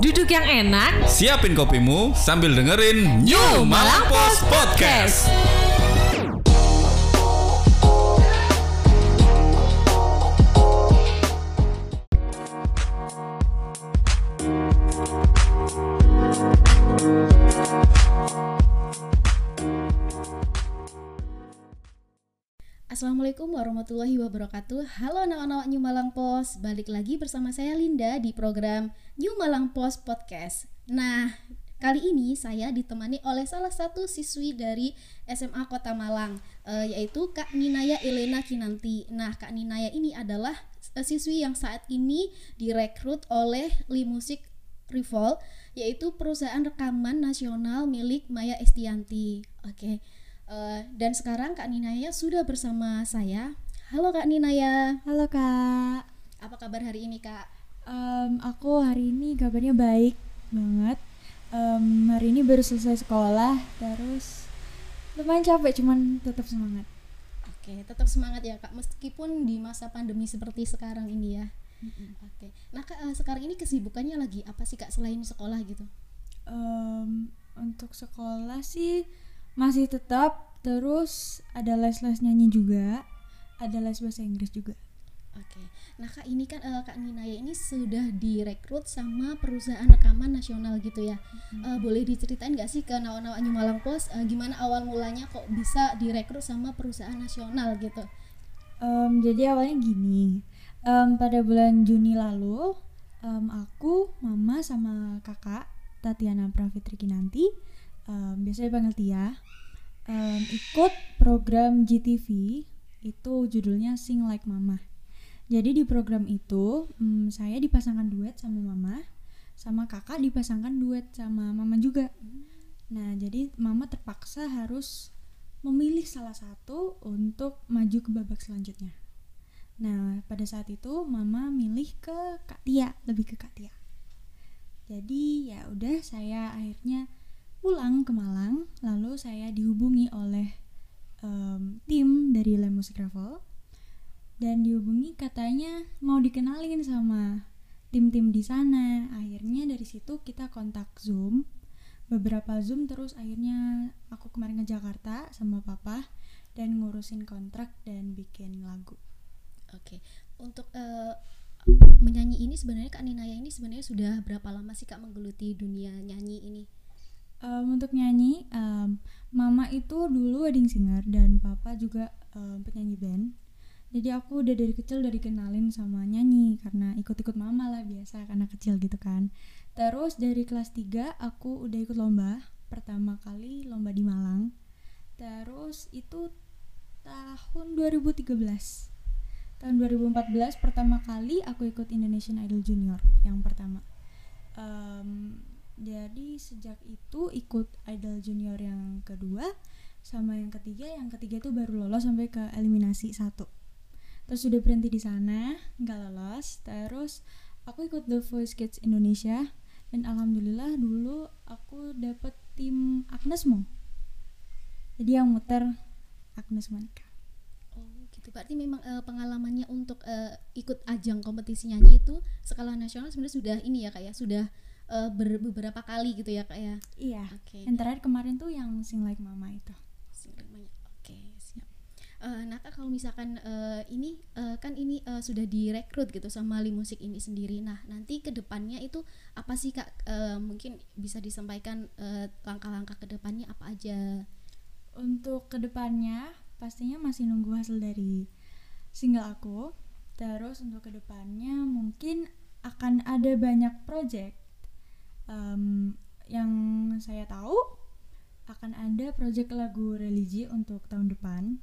Duduk yang enak. Siapin kopimu sambil dengerin New Malang Post Podcast. Assalamualaikum warahmatullahi wabarakatuh. Halo anak-anak New Malang Post. Balik lagi bersama saya Linda di program New Malang Post Podcast. Nah, kali ini saya ditemani oleh salah satu siswi dari SMA Kota Malang eh, Yaitu Kak Ninaya Elena Kinanti. Nah, Kak Ninaya ini adalah eh, siswi yang saat ini direkrut oleh Limusik Revol Yaitu perusahaan rekaman nasional milik Maya Estianti Oke Eh, dan sekarang Kak Ninaya sudah bersama saya. Halo Kak Ninaya, Halo kak, apa kabar hari ini Kak? Em, aku hari ini kabarnya baik banget. Em, hari ini baru selesai sekolah, terus lumayan capek, cuman tetap semangat. Oke, tetap semangat ya Kak, meskipun di masa pandemi seperti sekarang ini ya. Oke, nah Kak eh, sekarang ini kesibukannya lagi apa sih Kak selain sekolah gitu? Em, untuk sekolah sih masih tetap, terus ada les-les nyanyi juga, ada les bahasa Inggris juga. Oke, nah Kak ini kan eh, Kak Ninaya ini sudah direkrut sama perusahaan rekaman nasional gitu ya. Eh, boleh diceritain nggak sih ke nawa-nawa New Malang Post eh, gimana awal mulanya kok bisa direkrut sama perusahaan nasional gitu? Em, jadi awalnya gini, em, pada bulan Juni lalu, em, aku, mama sama kakak Tatiana Pravitri Kinanti, em, biasanya dipanggil Tia, em, ikut program GTV itu judulnya Sing Like Mama. Jadi di program itu em, saya dipasangkan duet sama mama, sama kakak dipasangkan duet sama mama juga. Nah jadi mama terpaksa harus memilih salah satu untuk maju ke babak selanjutnya. Nah, pada saat itu mama milih ke Kak Tia, lebih ke Kak Tia. Jadi ya udah saya akhirnya pulang ke Malang, lalu saya dihubungi oleh em, tim dari Le Music Travel dan dihubungi katanya mau dikenalin sama tim-tim di sana. Akhirnya dari situ kita kontak Zoom beberapa zoom terus akhirnya aku kemarin ke Jakarta sama papa dan ngurusin kontrak dan bikin lagu Oke, untuk eh, menyanyi ini sebenarnya Kak Ninaya ini sebenarnya sudah berapa lama sih Kak menggeluti dunia nyanyi ini? Em, untuk nyanyi em, mama itu dulu wedding singer dan papa juga em, penyanyi band. Jadi aku udah dari kecil udah dikenalin sama nyanyi karena ikut-ikut mama lah biasa karena kecil gitu kan. Terus dari kelas 3 aku udah ikut lomba pertama kali lomba di Malang. Terus itu tahun 2013 tahun 2014 pertama kali aku ikut Indonesian Idol Junior yang pertama. Em, jadi sejak itu ikut Idol Junior yang kedua sama yang ketiga yang ketiga itu baru lolos sampai ke eliminasi satu. Terus sudah berhenti di sana nggak lolos. Terus aku ikut The Voice Kids Indonesia dan alhamdulillah dulu aku dapet tim Agnesmo jadi yang muter Agnes Monica. Oh gitu, berarti memang eh, pengalamannya untuk eh, ikut ajang kompetisi nyanyi itu skala nasional sebenarnya sudah ini ya Kak ya, sudah eh, ber- beberapa kali gitu ya Kak ya. iya Oke. yang terakhir kemarin tuh yang Sing Like Mama itu Sing namanya. Oke, siap. Eh, nah Kak kalau misalkan eh, ini eh, kan ini eh, sudah direkrut gitu sama Limusik ini sendiri. Nah nanti ke depannya itu apa sih Kak? Eh, mungkin bisa disampaikan eh, langkah-langkah ke depannya apa aja? Untuk ke depannya pastinya masih nunggu hasil dari single aku. Terus untuk ke depannya mungkin akan ada banyak project Em, yang saya tahu akan ada project lagu religi untuk tahun depan.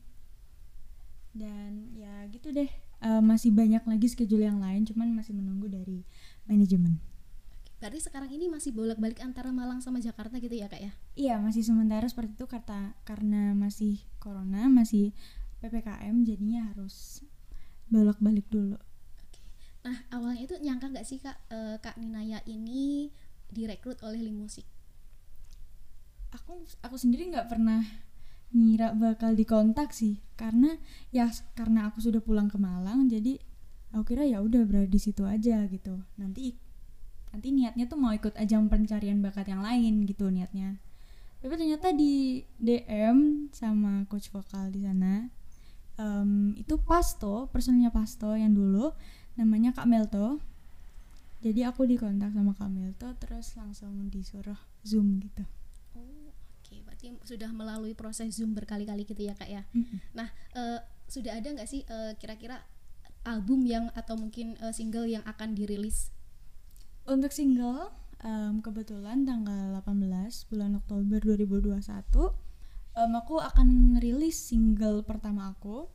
Dan ya gitu deh. Eh, masih banyak lagi schedule yang lain, cuman masih menunggu dari manajemen. Berarti sekarang ini masih bolak-balik antara Malang sama Jakarta gitu ya Kak ya? Iya masih sementara seperti itu karena karena masih corona masih ppkm jadinya harus bolak-balik dulu. Oke. Nah, awalnya itu nyangka nggak sih Kak eh, Kak Ninaya ini direkrut oleh Limusik? Aku aku sendiri nggak pernah ngira bakal dikontak sih. Karena ya karena aku sudah pulang ke Malang jadi aku kira ya udah berada di situ aja gitu. Nanti nanti niatnya tuh mau ikut ajang pencarian bakat yang lain gitu niatnya. Tapi ternyata di DM sama coach vokal di sana em, itu Pasto personilnya Pasto yang dulu namanya Kak Melto jadi aku dikontak sama Kak Melto terus langsung disuruh zoom gitu Oh, oke. Berarti sudah melalui proses Zoom berkali-kali gitu ya, Kak ya. Mm-mm. Nah, eh, sudah ada nggak sih eh, kira-kira album yang atau mungkin eh, single yang akan dirilis? Untuk single, em, kebetulan tanggal 18 bulan Oktober 2021, em, aku akan ngerilis single pertama aku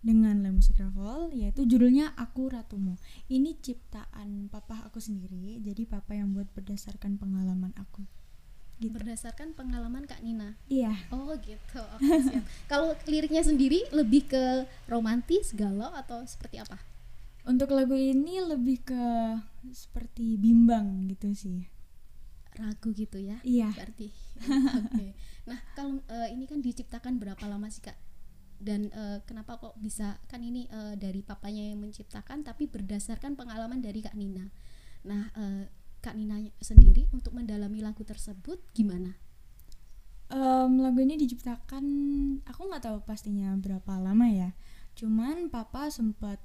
dengan Le Music Travel, yaitu judulnya Aku Ratumu. Ini ciptaan papa aku sendiri, jadi papa yang buat berdasarkan pengalaman aku. Gitu. Berdasarkan pengalaman Kak Nina. Iya, Oh gitu. Oke, siap. Kalau liriknya sendiri lebih ke romantis, galau atau seperti apa? untuk lagu ini lebih ke seperti bimbang gitu sih. Ragu gitu ya. Iya. Berarti. Oke. Nah, kalau eh, ini kan diciptakan berapa lama sih, Kak? Dan eh, kenapa kok bisa kan ini eh, dari papanya yang menciptakan tapi berdasarkan pengalaman dari Kak Nina. Nah, eh, Kak Nina sendiri untuk mendalami lagu tersebut gimana? Em, lagu ini diciptakan aku nggak tahu pastinya berapa lama ya cuman papa sempat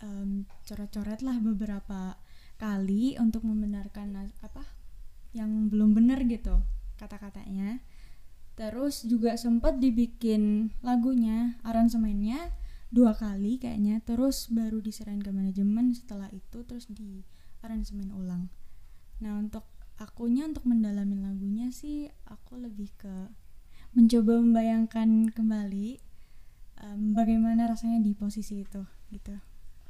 em, coret-coret lah beberapa kali untuk membenarkan apa yang belum benar gitu kata-katanya terus juga sempat dibikin lagunya aransemennya dua kali kayaknya terus baru diserahin ke manajemen setelah itu terus di aransemen ulang nah untuk akunya untuk mendalami lagunya sih aku lebih ke mencoba membayangkan kembali em, bagaimana rasanya di posisi itu gitu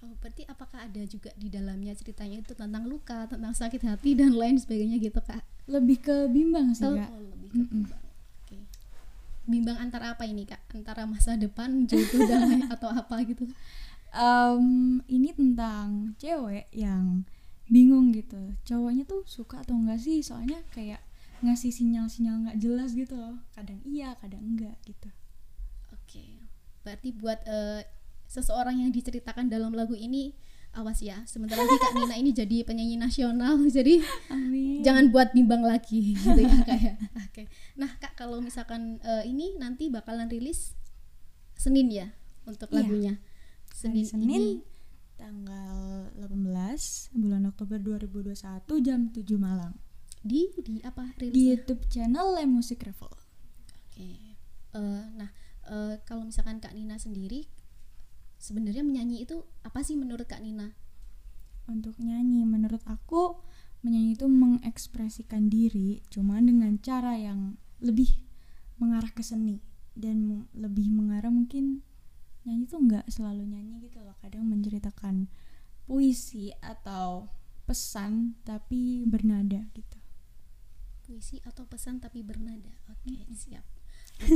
Oh, berarti apakah ada juga di dalamnya ceritanya itu tentang luka, tentang sakit hati dan lain sebagainya gitu, Kak? lebih ke bimbang sih Oh, kak oh, lebih ke bimbang. Oke. Bimbang antara apa ini, Kak? Antara masa depan, jodoh dan lain atau apa gitu? Em, ini tentang cewek yang bingung gitu cowoknya tuh suka atau enggak sih soalnya kayak ngasih sinyal-sinyal nggak jelas gitu loh kadang iya kadang enggak gitu Oke. Berarti buat eh, seseorang yang diceritakan dalam lagu ini awas ya. Sebentar lagi Kak Nina ini jadi penyanyi nasional. Jadi amin jangan buat bimbang lagi gitu ya kayak. Oke. Nah, Kak kalau misalkan eh, ini nanti bakalan rilis Senin ya untuk Iya. lagunya. Hari Senin, Senin ini tanggal 18 bulan Oktober 2021 jam 7 malam di di apa di rilisnya? YouTube channel Le Music Revel. Oke. Eh, nah, eh, kalau misalkan Kak Nina sendiri sebenarnya menyanyi itu apa sih menurut Kak Nina? Untuk nyanyi menurut aku menyanyi itu mengekspresikan diri cuma dengan cara yang lebih mengarah ke seni dan lebih mengarah mungkin nyanyi tuh nggak selalu nyanyi gitu loh kadang menceritakan puisi atau pesan tapi bernada gitu puisi atau pesan tapi bernada. Oke, siap.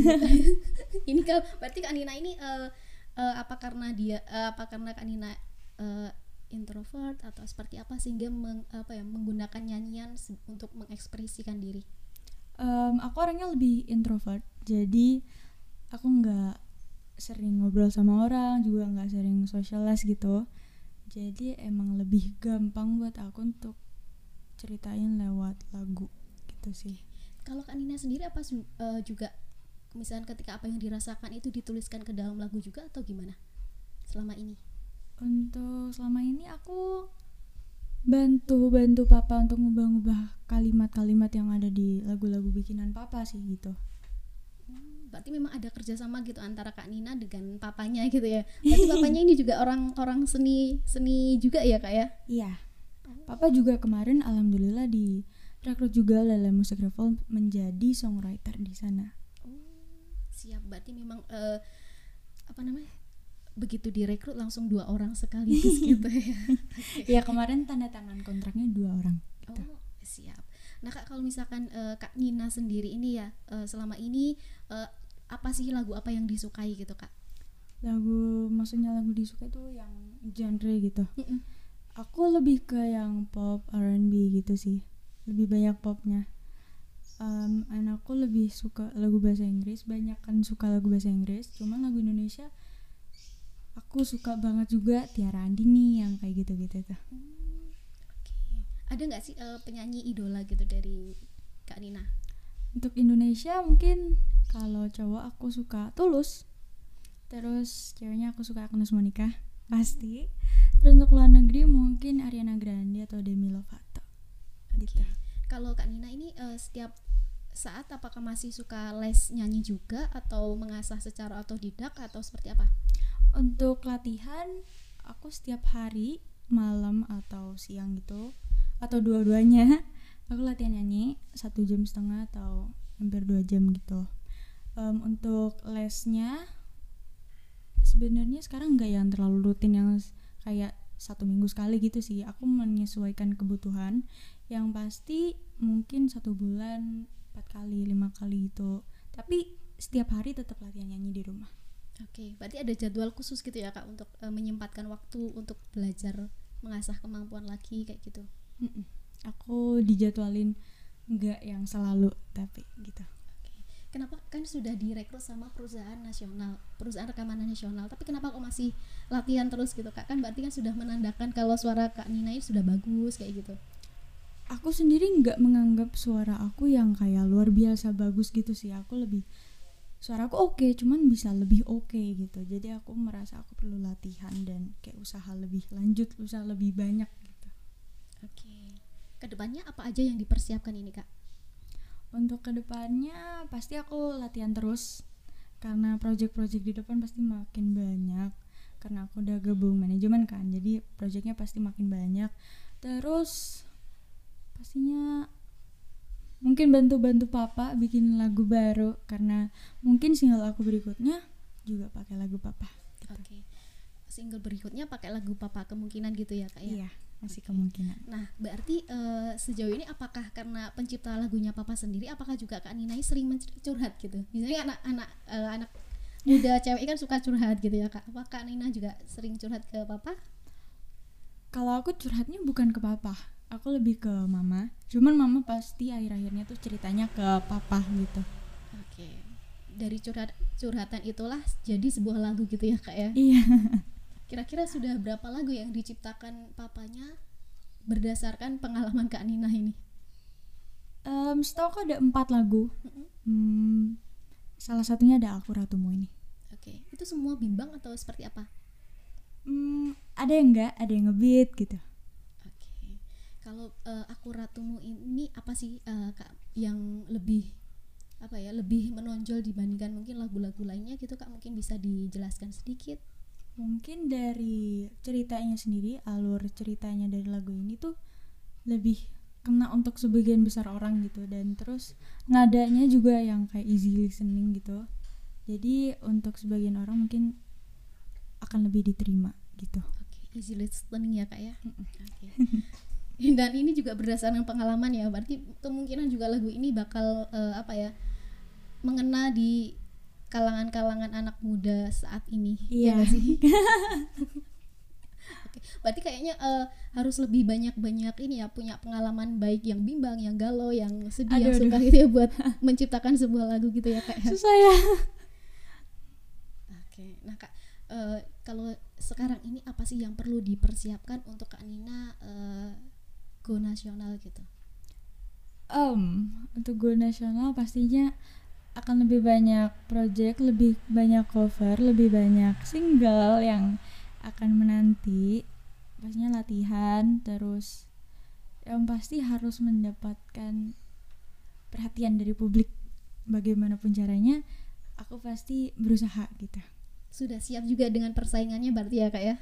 ini kalau berarti Kak Nina ini eh, eh, apa karena dia eh, apa karena Kak Nina eh, introvert atau seperti apa sehingga meng- apa ya menggunakan nyanyian untuk mengekspresikan diri. Em, aku orangnya lebih introvert. Jadi aku nggak sering ngobrol sama orang juga nggak sering socialize gitu. Jadi emang lebih gampang buat aku untuk ceritain lewat lagu gitu sih. Kalau Kak Nina sendiri apa eh, juga misalnya ketika apa yang dirasakan itu dituliskan ke dalam lagu juga atau gimana selama ini? untuk selama ini aku bantu bantu papa untuk ngubah-ngubah kalimat-kalimat yang ada di lagu-lagu bikinan papa sih gitu Hmm, Berarti memang ada kerjasama gitu antara Kak Nina dengan papanya gitu ya. Berarti papanya ini juga orang-orang seni seni juga ya kak ya? iya papa juga kemarin alhamdulillah di rekrut juga oleh Le Music Revel menjadi songwriter di sana Siap. Berarti memang eh, apa namanya? Begitu direkrut langsung dua orang sekaligus gitu ya. ya kemarin tanda tangan kontraknya dua orang gitu. Oh siap. Nah kak kalau misalkan eh, Kak Nina sendiri ini ya eh, selama ini eh, apa sih lagu apa yang disukai gitu kak? lagu maksudnya lagu disuka itu yang genre gitu Mm-mm. aku lebih ke yang pop R&B gitu sih lebih banyak popnya Em, anakku lebih suka lagu bahasa Inggris banyak kan suka lagu bahasa Inggris cuman lagu Indonesia aku suka banget juga Tiara Andini yang kayak gitu gitu tuh ada nggak sih eh, penyanyi idola gitu dari Kak Nina? Untuk Indonesia mungkin kalau cowok aku suka Tulus. Terus ceweknya aku suka Agnes Monica pasti. Terus untuk luar negeri mungkin Ariana Grande atau Demi Lovato. Gitu. Oke. Kalau Kak Nina ini eh, setiap saat apakah masih suka les nyanyi juga atau mengasah secara otodidak atau seperti apa? Untuk latihan aku setiap hari malam atau siang gitu atau dua-duanya aku latihan nyanyi satu jam setengah atau hampir dua jam gitu. Em, untuk lesnya sebenarnya sekarang nggak yang terlalu rutin yang kayak satu minggu sekali gitu sih aku menyesuaikan kebutuhan yang pasti mungkin satu bulan empat kali lima kali gitu tapi setiap hari tetap latihan nyanyi di rumah Oke, berarti ada jadwal khusus gitu ya Kak untuk eh, menyempatkan waktu untuk belajar mengasah kemampuan lagi kayak gitu. Mm-mm. aku dijadwalin nggak yang selalu tapi gitu. Kenapa kan sudah direkrut sama perusahaan nasional, perusahaan rekaman nasional, tapi kenapa kok masih latihan terus gitu Kak? Kan berarti kan sudah menandakan kalau suara Kak Nina ini sudah bagus kayak gitu. Aku sendiri nggak menganggap suara aku yang kayak luar biasa bagus gitu sih. Aku lebih suara aku oke cuman bisa lebih oke gitu. Jadi aku merasa aku perlu latihan dan kayak usaha lebih lanjut usaha lebih banyak gitu. Oke. Ke depannya apa aja yang dipersiapkan ini Kak? untuk ke depannya pasti aku latihan terus. Karena project-project di depan pasti makin banyak. Karena aku udah gabung manajemen kan jadi projectnya pasti makin banyak. Terus pastinya mungkin bantu-bantu papa bikin lagu baru karena mungkin single aku berikutnya juga pakai lagu papa gitu. Oke. Single berikutnya pakai lagu Papa kemungkinan gitu ya Kak ya. iya masih kemungkinan Nah, berarti eh, sejauh ini apakah karena pencipta lagunya Papa sendiri apakah juga Kak Nina sering curhat gitu? Misalnya anak-anak eh, anak muda cewek kan suka curhat gitu ya Kak. Apa Kak Nina juga sering curhat ke Papa? kalau aku curhatnya bukan ke papa aku lebih ke mama cuman mama pasti akhir-akhirnya tuh ceritanya ke papa gitu Oke. Dari curhat curhatan itulah jadi sebuah lagu gitu ya Kak ya. iya Kira-kira sudah berapa lagu yang diciptakan papanya berdasarkan pengalaman Kak Nina ini? Em, setahu aku ada empat lagu Mm-mm. Hmm, salah satunya ada aku ratumu ini Oke. Itu semua bimbang atau seperti apa? Hmm, ada yang enggak ada yang ngebeat gitu. Kalau eh, aku ratumu ini apa sih eh, Kak yang lebih apa ya lebih menonjol dibandingkan mungkin lagu-lagu lainnya gitu Kak mungkin bisa dijelaskan sedikit. mungkin dari ceritanya sendiri alur ceritanya dari lagu ini tuh lebih kena untuk sebagian besar orang gitu dan terus nadanya juga yang kayak easy listening gitu jadi untuk sebagian orang mungkin akan lebih diterima gitu Oke, easy listening ya Kak ya. Oke. Dan ini juga berdasarkan pengalaman ya. Berarti kemungkinan juga lagu ini bakal eh, apa ya? mengena di kalangan-kalangan anak muda saat ini. Iya. nggak sih? Oke, berarti kayaknya eh, harus lebih banyak-banyak ini ya punya pengalaman baik yang bimbang, yang galau, yang sedih, yang Aduh, suka gitu ya buat menciptakan sebuah lagu gitu ya kak. ya. susah ya Oke, nah kak, eh, kalau sekarang ini apa sih yang perlu dipersiapkan untuk kak Nina eh, go nasional gitu? Em, untuk go nasional pastinya akan lebih banyak project, lebih banyak cover, lebih banyak single yang akan menanti. Pastinya latihan, terus yang pasti harus mendapatkan perhatian dari publik. Bagaimanapun caranya, aku pasti berusaha gitu. Sudah siap juga dengan persaingannya berarti ya kak ya?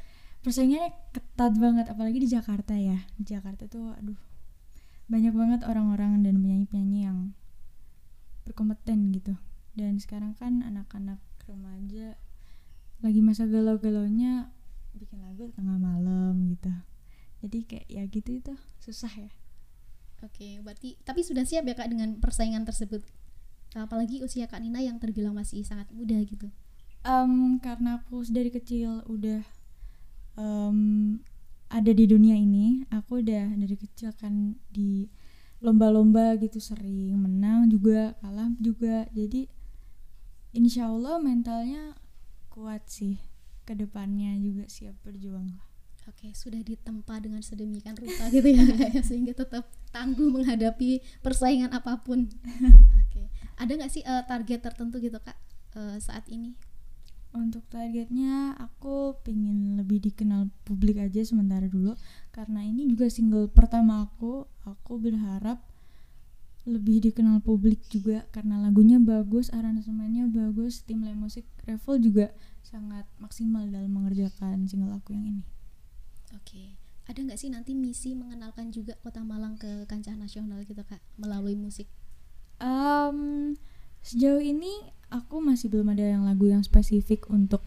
Persaingannya ketat banget, apalagi di Jakarta ya. Di Jakarta tuh, aduh, banyak banget orang-orang dan penyanyi-penyanyi yang berkompeten gitu. Dan sekarang kan anak-anak remaja lagi masa galau-galaunya bikin lagu tengah malam gitu. Jadi kayak ya gitu itu susah ya. Oke, berarti tapi sudah siap ya kak dengan persaingan tersebut? Apalagi usia kak Nina yang terbilang masih sangat muda gitu. Em, karena aku dari kecil udah em, ada di dunia ini, aku udah dari kecil kan di lomba-lomba gitu sering menang juga kalah juga. Jadi insya Allah mentalnya kuat sih. Ke depannya juga siap berjuang lah. Oke, sudah ditempa dengan sedemikian rupa gitu ya, ya, sehingga tetap tangguh menghadapi persaingan apa pun. Oke, ada nggak sih eh, target tertentu gitu kak eh, saat ini? Untuk targetnya aku pingin lebih dikenal publik aja sementara dulu karena ini juga single pertama aku. Aku berharap lebih dikenal publik juga karena lagunya bagus, aransemennya bagus, tim live musik Revel juga sangat maksimal dalam mengerjakan single aku yang ini. Oke, ada nggak sih nanti misi mengenalkan juga Kota Malang ke kancah nasional gitu kak melalui musik? Um, sejauh ini aku masih belum ada yang lagu yang spesifik untuk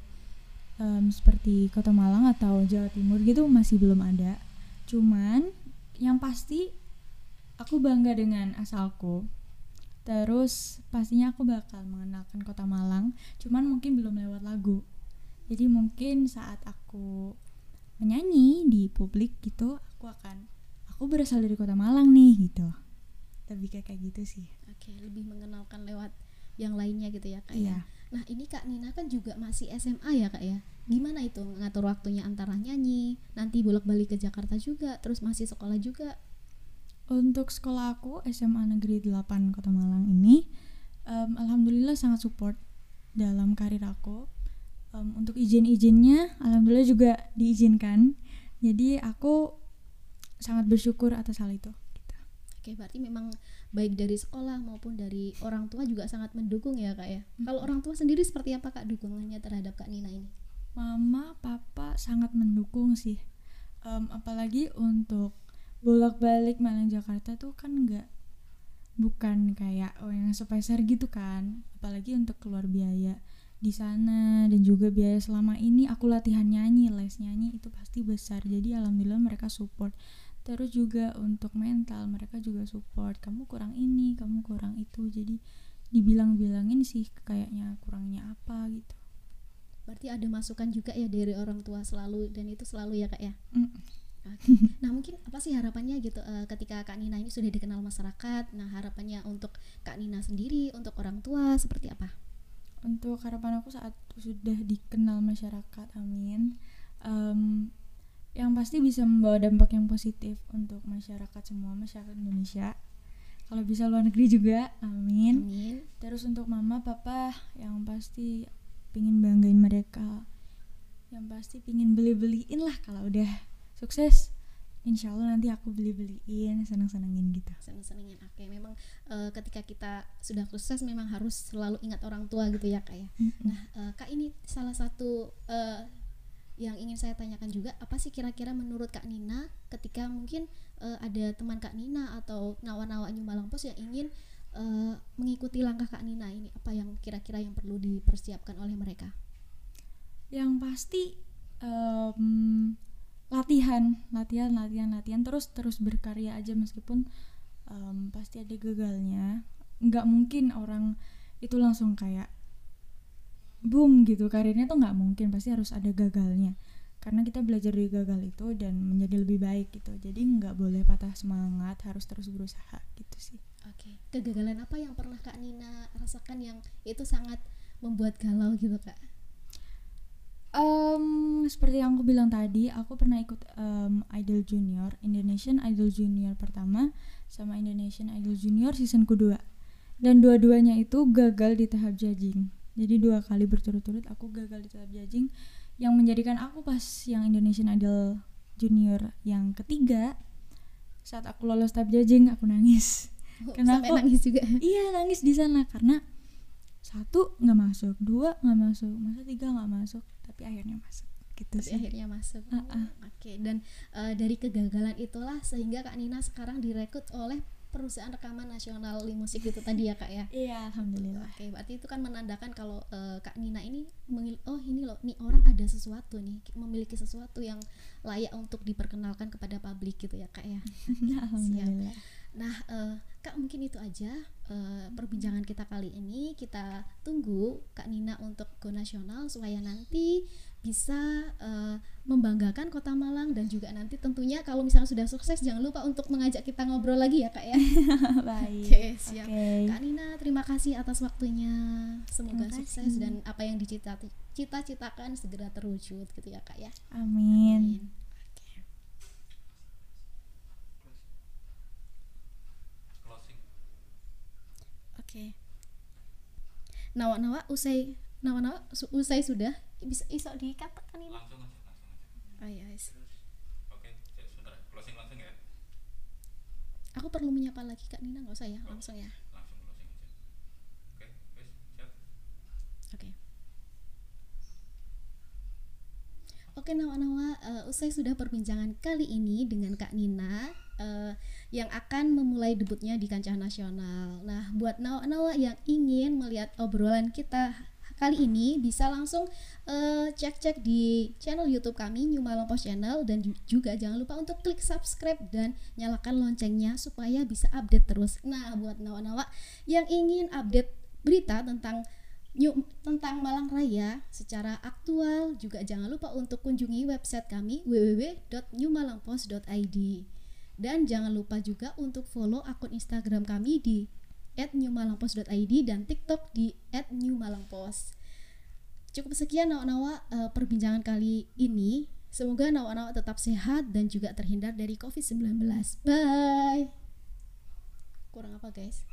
em, seperti Kota Malang atau Jawa Timur gitu masih belum ada. Cuman yang pasti aku bangga dengan asalku. Terus pastinya aku bakal mengenalkan Kota Malang, cuman mungkin belum lewat lagu. Jadi mungkin saat aku menyanyi di publik gitu, aku akan aku berasal dari Kota Malang nih gitu. Lebih kayak gitu sih. Oke, lebih mengenalkan lewat yang lainnya gitu ya kak ya. Iya. Nah ini kak Nina kan juga masih SMA ya kak ya. Gimana itu ngatur waktunya antara nyanyi, nanti bolak-balik ke Jakarta juga, terus masih sekolah juga. Untuk sekolah aku SMA Negeri 8 Kota Malang ini em, alhamdulillah sangat support dalam karir aku. Em, untuk izin-izinnya alhamdulillah juga diizinkan. Jadi aku sangat bersyukur atas hal itu. Gitu. Oke, berarti memang baik dari sekolah maupun dari orang tua juga sangat mendukung ya kak ya. Kalau orang tua sendiri seperti apa kak dukungannya terhadap kak Nina ini? Mama, papa sangat mendukung sih. Em, apalagi untuk bolak-balik Malang Jakarta tuh kan nggak bukan kayak oh yang sepeser gitu kan. Apalagi untuk keluar biaya di sana dan juga biaya selama ini aku latihan nyanyi, les nyanyi itu pasti besar. Jadi alhamdulillah mereka support. Terus juga untuk mental mereka juga support. Kamu kurang ini, kamu kurang itu. Jadi dibilang-bilangin sih kayaknya kurangnya apa gitu. Berarti ada masukan juga ya dari orang tua selalu dan itu selalu ya kak ya. Mm. Oke. Nah mungkin apa sih harapannya gitu eh, ketika Kak Nina ini sudah dikenal masyarakat. Nah harapannya untuk Kak Nina sendiri, untuk orang tua seperti apa? untuk harapan aku saat sudah dikenal masyarakat amin Em, yang pasti bisa membawa dampak yang positif untuk masyarakat semua masyarakat Indonesia kalau bisa luar negeri juga amin Amin. terus untuk mama papa yang pasti pingin banggain mereka yang pasti pingin beli-beliin lah kalau udah sukses insya Allah nanti aku beli-beliin seneng-senengin gitu Seneng-senengin. Oke, memang eh, ketika kita sudah sukses memang harus selalu ingat orang tua gitu ya kak ya. Nah eh, kak ini salah satu eh, yang ingin saya tanyakan juga apa sih kira-kira menurut kak Nina ketika mungkin eh, ada teman kak Nina atau nawa-nawa New Malang Pos yang ingin eh, mengikuti langkah kak Nina ini apa yang kira-kira yang perlu dipersiapkan oleh mereka? yang pasti em, latihan latihan latihan latihan terus terus berkarya aja meskipun em, pasti ada gagalnya nggak mungkin orang itu langsung kayak boom gitu karirnya tuh nggak mungkin pasti harus ada gagalnya karena kita belajar dari gagal itu dan menjadi lebih baik gitu jadi nggak boleh patah semangat harus terus berusaha gitu sih Oke, kegagalan apa yang pernah kak Nina rasakan yang itu sangat membuat galau gitu kak? Em, seperti yang aku bilang tadi, aku pernah ikut em, Idol Junior, Indonesian Idol Junior pertama sama Indonesian Idol Junior season kedua. Dan dua-duanya itu gagal di tahap judging. Jadi dua kali berturut-turut aku gagal di tahap judging yang menjadikan aku pas yang Indonesian Idol Junior yang ketiga saat aku lolos tahap judging aku nangis. Kenapa? Sampai nangis juga. iya nangis di sana karena satu nggak masuk, dua nggak masuk, masa tiga nggak masuk, tapi akhirnya masuk gitu Tapi sih. akhirnya masuk. Ah, ah. Oke, dan eh, dari kegagalan itulah sehingga Kak Nina sekarang direkrut oleh perusahaan rekaman nasional Limusik itu tadi ya Kak ya. Iya, alhamdulillah. Oke, berarti itu kan menandakan kalau eh, Kak Nina ini mengil- oh ini loh, nih orang ada sesuatu nih, memiliki sesuatu yang layak untuk diperkenalkan kepada publik gitu ya Kak ya. alhamdulillah. Nah, eh, Kak mungkin itu aja eh, perbincangan kita kali ini. Kita tunggu Kak Nina untuk go nasional supaya nanti bisa eh, membanggakan Kota Malang dan juga nanti tentunya kalau misalnya sudah sukses jangan lupa untuk mengajak kita ngobrol lagi ya Kak ya. Baik. Oke, siap. Oke. Kak Nina, terima kasih atas waktunya. Semoga sukses dan apa yang dicita- cita-citakan segera terwujud gitu ya Kak ya. Amin. Oke. nawa-nawa usai nawa-nawa usai sudah bisa iso dikatakan ini Langsung aja, langsung aja. oh iya yes. Oke, cek sebentar. Closing langsung ya. aku perlu menyapa lagi kak Nina nggak usah ya langsung ya Langsung closing aja. Oke, wes, siap. Oke. Oke Nawa-Nawa, eh, usai sudah perbincangan kali ini dengan Kak Nina eh, yang akan memulai debutnya di kancah nasional. Nah, buat Nawa-Nawa yang ingin melihat obrolan kita kali ini bisa langsung eh, cek-cek di channel YouTube kami New Malang Post Channel dan ju- juga jangan lupa untuk klik subscribe dan nyalakan loncengnya supaya bisa update terus. Nah, buat Nawa-Nawa yang ingin update berita tentang New, tentang Malang Raya secara aktual juga jangan lupa untuk kunjungi website kami www.newmalangpost.id dan jangan lupa juga untuk follow akun Instagram kami di @newmalangpost.id dan TikTok di @newmalangpost. Cukup sekian nawa-nawa eh, perbincangan kali ini. Semoga nawa-nawa tetap sehat dan juga terhindar dari COVID-19. Bye. Kurang apa, guys?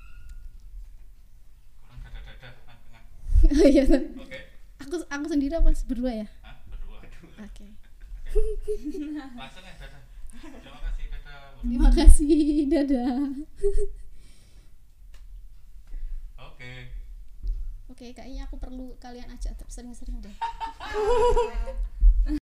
Kurang dada-dada. Oh iya. Oke. Aku aku sendiri apa berdua ya? Hah? Berdua. Oke. Langsung ya. Terima kasih, dadah. Oke. Oke, kayaknya aku perlu kalian ajak sering-sering deh.